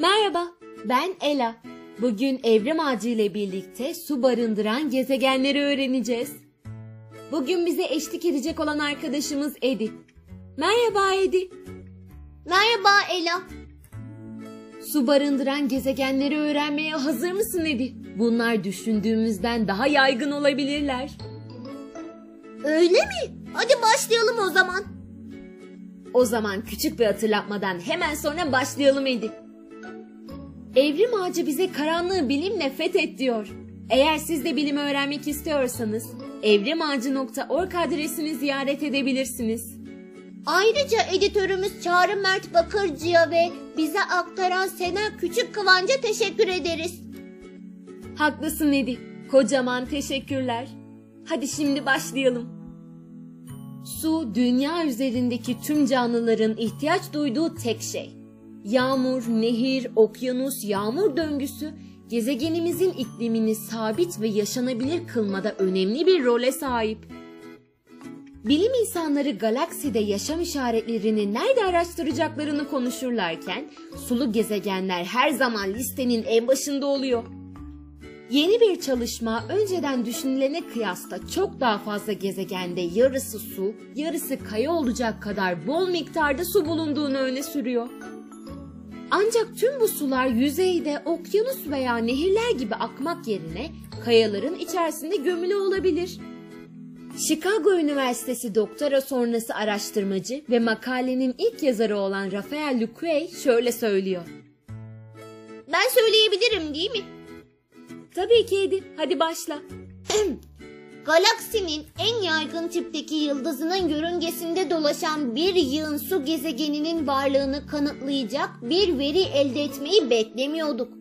Merhaba, ben Ela. Bugün evrim ağacı ile birlikte su barındıran gezegenleri öğreneceğiz. Bugün bize eşlik edecek olan arkadaşımız Edi. Merhaba Edi. Merhaba Ela. Su barındıran gezegenleri öğrenmeye hazır mısın Edi? Bunlar düşündüğümüzden daha yaygın olabilirler. Öyle mi? Hadi başlayalım o zaman. O zaman küçük bir hatırlatmadan hemen sonra başlayalım Edi. Evrim ağacı bize karanlığı bilimle fethet diyor. Eğer siz de bilimi öğrenmek istiyorsanız evrimağacı.org adresini ziyaret edebilirsiniz. Ayrıca editörümüz Çağrı Mert Bakırcı'ya ve bize aktaran Sena Küçük Kıvanç'a teşekkür ederiz. Haklısın Edi. Kocaman teşekkürler. Hadi şimdi başlayalım. Su dünya üzerindeki tüm canlıların ihtiyaç duyduğu tek şey. Yağmur, nehir, okyanus, yağmur döngüsü gezegenimizin iklimini sabit ve yaşanabilir kılmada önemli bir role sahip. Bilim insanları galakside yaşam işaretlerini nerede araştıracaklarını konuşurlarken sulu gezegenler her zaman listenin en başında oluyor. Yeni bir çalışma önceden düşünülene kıyasla çok daha fazla gezegende yarısı su, yarısı kaya olacak kadar bol miktarda su bulunduğunu öne sürüyor. Ancak tüm bu sular yüzeyde okyanus veya nehirler gibi akmak yerine kayaların içerisinde gömülü olabilir. Chicago Üniversitesi doktora sonrası araştırmacı ve makalenin ilk yazarı olan Rafael Luquet şöyle söylüyor. Ben söyleyebilirim değil mi? Tabii ki Edi, hadi başla. Galaksinin en yaygın tipteki yıldızının yörüngesinde dolaşan bir yığın su gezegeninin varlığını kanıtlayacak bir veri elde etmeyi beklemiyorduk.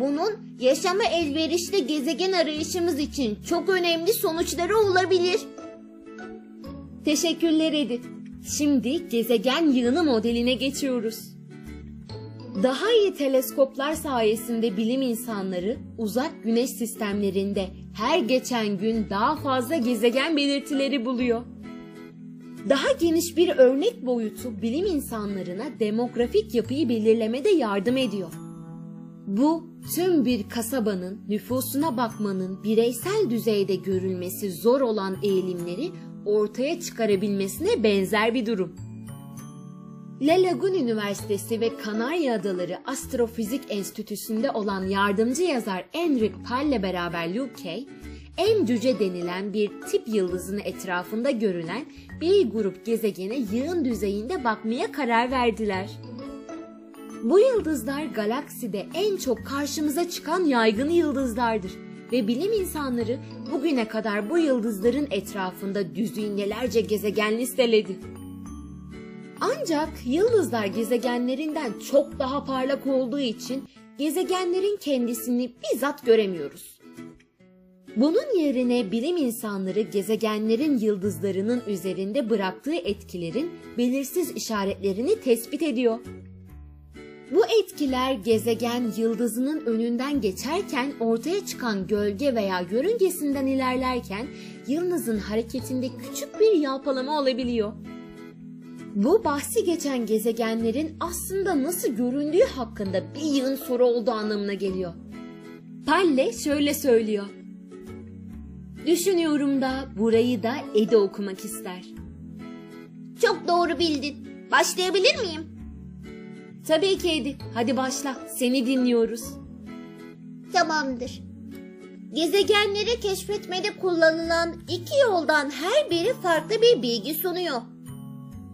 Bunun yaşama elverişli gezegen arayışımız için çok önemli sonuçları olabilir. Teşekkürler Edi. Şimdi gezegen yığını modeline geçiyoruz. Daha iyi teleskoplar sayesinde bilim insanları uzak güneş sistemlerinde her geçen gün daha fazla gezegen belirtileri buluyor. Daha geniş bir örnek boyutu bilim insanlarına demografik yapıyı belirlemede yardım ediyor. Bu tüm bir kasabanın nüfusuna bakmanın bireysel düzeyde görülmesi zor olan eğilimleri ortaya çıkarabilmesine benzer bir durum. La Laguna Üniversitesi ve Kanarya Adaları Astrofizik Enstitüsü'nde olan yardımcı yazar Enric Pall'le beraber Luke, en cüce denilen bir tip yıldızını etrafında görülen bir grup gezegene yığın düzeyinde bakmaya karar verdiler. Bu yıldızlar galakside en çok karşımıza çıkan yaygın yıldızlardır ve bilim insanları bugüne kadar bu yıldızların etrafında düzinelerce gezegen listeledi. Ancak yıldızlar gezegenlerinden çok daha parlak olduğu için gezegenlerin kendisini bizzat göremiyoruz. Bunun yerine bilim insanları gezegenlerin yıldızlarının üzerinde bıraktığı etkilerin belirsiz işaretlerini tespit ediyor. Bu etkiler gezegen yıldızının önünden geçerken ortaya çıkan gölge veya yörüngesinden ilerlerken yıldızın hareketinde küçük bir yalpalama olabiliyor. Bu bahsi geçen gezegenlerin aslında nasıl göründüğü hakkında bir yığın soru olduğu anlamına geliyor. Palle şöyle söylüyor. Düşünüyorum da burayı da Ede okumak ister. Çok doğru bildin. Başlayabilir miyim? Tabii ki Edi. Hadi başla. Seni dinliyoruz. Tamamdır. Gezegenleri keşfetmede kullanılan iki yoldan her biri farklı bir bilgi sunuyor.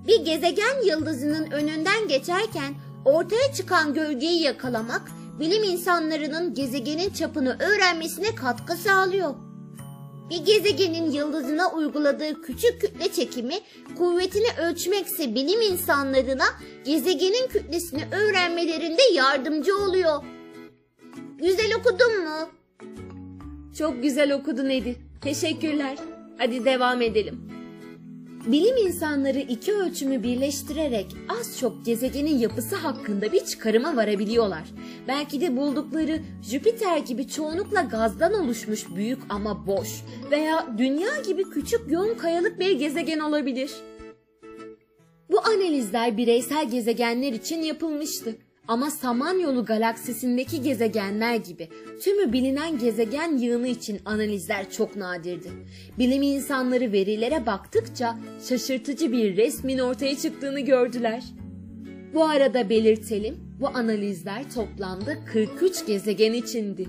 Bir gezegen yıldızının önünden geçerken ortaya çıkan gölgeyi yakalamak bilim insanlarının gezegenin çapını öğrenmesine katkı sağlıyor. Bir gezegenin yıldızına uyguladığı küçük kütle çekimi kuvvetini ölçmekse bilim insanlarına gezegenin kütlesini öğrenmelerinde yardımcı oluyor. Güzel okudun mu? Çok güzel okudun Edi. Teşekkürler. Hadi devam edelim. Bilim insanları iki ölçümü birleştirerek az çok gezegenin yapısı hakkında bir çıkarıma varabiliyorlar. Belki de buldukları Jüpiter gibi çoğunlukla gazdan oluşmuş büyük ama boş veya Dünya gibi küçük yoğun kayalık bir gezegen olabilir. Bu analizler bireysel gezegenler için yapılmıştı. Ama Samanyolu galaksisindeki gezegenler gibi tümü bilinen gezegen yığını için analizler çok nadirdi. Bilim insanları verilere baktıkça şaşırtıcı bir resmin ortaya çıktığını gördüler. Bu arada belirtelim, bu analizler toplamda 43 gezegen içindi.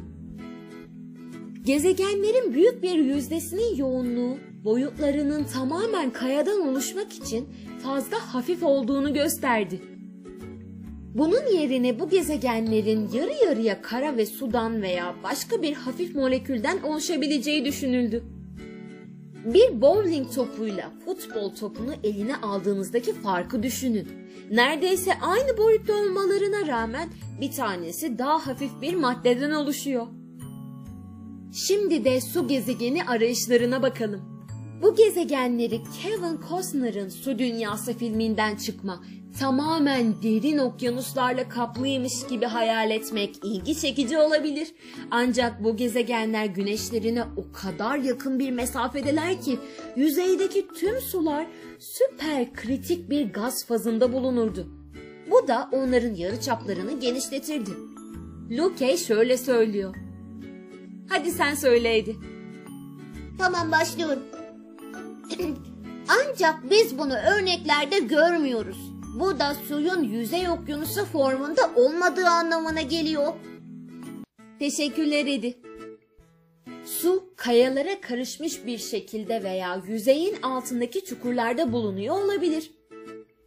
Gezegenlerin büyük bir yüzdesinin yoğunluğu boyutlarının tamamen kayadan oluşmak için fazla hafif olduğunu gösterdi. Bunun yerine bu gezegenlerin yarı yarıya kara ve sudan veya başka bir hafif molekülden oluşabileceği düşünüldü. Bir bowling topuyla futbol topunu eline aldığınızdaki farkı düşünün. Neredeyse aynı boyutta olmalarına rağmen bir tanesi daha hafif bir maddeden oluşuyor. Şimdi de su gezegeni arayışlarına bakalım. Bu gezegenleri Kevin Costner'ın Su Dünyası filminden çıkma, tamamen derin okyanuslarla kaplıymış gibi hayal etmek ilgi çekici olabilir. Ancak bu gezegenler güneşlerine o kadar yakın bir mesafedeler ki yüzeydeki tüm sular süper kritik bir gaz fazında bulunurdu. Bu da onların yarıçaplarını genişletirdi. Luke şöyle söylüyor. Hadi sen söyleydi. Tamam başlıyorum. Ancak biz bunu örneklerde görmüyoruz. Bu da suyun yüzey okyanusu formunda olmadığı anlamına geliyor. Teşekkürler Edi. Su kayalara karışmış bir şekilde veya yüzeyin altındaki çukurlarda bulunuyor olabilir.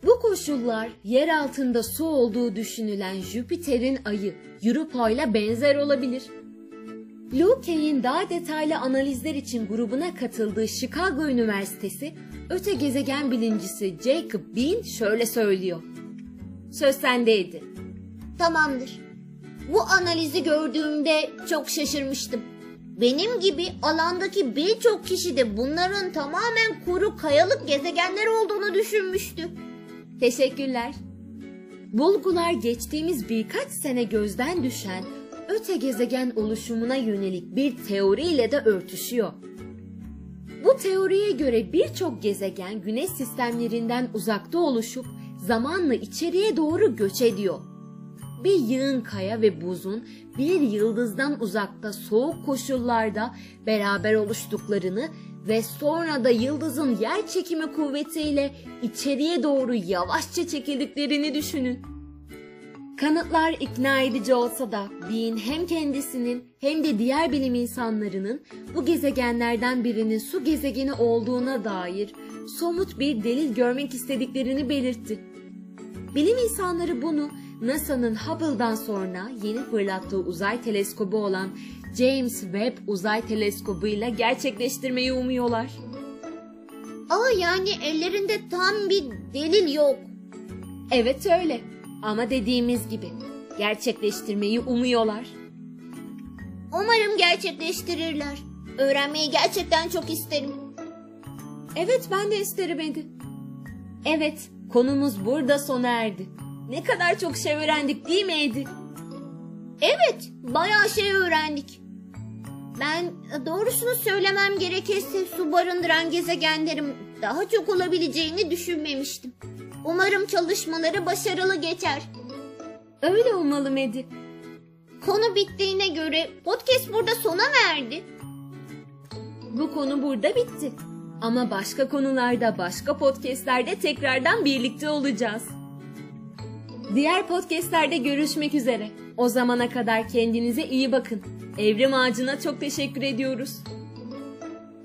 Bu koşullar yer altında su olduğu düşünülen Jüpiter'in ayı Europa ile benzer olabilir. Luke'in daha detaylı analizler için grubuna katıldığı Chicago Üniversitesi öte gezegen bilimcisi Jacob Bean şöyle söylüyor. Söz sendeydi. Tamamdır. Bu analizi gördüğümde çok şaşırmıştım. Benim gibi alandaki birçok kişi de bunların tamamen kuru kayalık gezegenler olduğunu düşünmüştü. Teşekkürler. Bulgular geçtiğimiz birkaç sene gözden düşen öte gezegen oluşumuna yönelik bir teoriyle de örtüşüyor. Bu teoriye göre birçok gezegen güneş sistemlerinden uzakta oluşup zamanla içeriye doğru göç ediyor. Bir yığın kaya ve buzun bir yıldızdan uzakta soğuk koşullarda beraber oluştuklarını ve sonra da yıldızın yer çekimi kuvvetiyle içeriye doğru yavaşça çekildiklerini düşünün. Kanıtlar ikna edici olsa da Bean hem kendisinin hem de diğer bilim insanlarının bu gezegenlerden birinin su gezegeni olduğuna dair somut bir delil görmek istediklerini belirtti. Bilim insanları bunu NASA'nın Hubble'dan sonra yeni fırlattığı uzay teleskobu olan James Webb Uzay Teleskobu ile gerçekleştirmeyi umuyorlar. Aa yani ellerinde tam bir delil yok. Evet öyle. Ama dediğimiz gibi gerçekleştirmeyi umuyorlar. Umarım gerçekleştirirler. Öğrenmeyi gerçekten çok isterim. Evet ben de isterim Edi. Evet konumuz burada sona erdi. Ne kadar çok şey öğrendik değil mi Edi? Evet, bayağı şey öğrendik. Ben doğrusunu söylemem gerekirse su barındıran gezegenlerin daha çok olabileceğini düşünmemiştim. Umarım çalışmaları başarılı geçer. Öyle olmalı Medi. Konu bittiğine göre podcast burada sona mı erdi? Bu konu burada bitti. Ama başka konularda, başka podcastlerde tekrardan birlikte olacağız. Diğer podcastlerde görüşmek üzere. O zamana kadar kendinize iyi bakın. Evrim Ağacı'na çok teşekkür ediyoruz.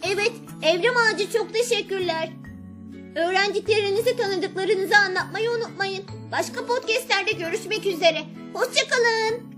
Evet, Evrim Ağacı çok teşekkürler. Öğrendiklerinizi tanıdıklarınızı anlatmayı unutmayın. Başka podcastlerde görüşmek üzere. Hoşçakalın.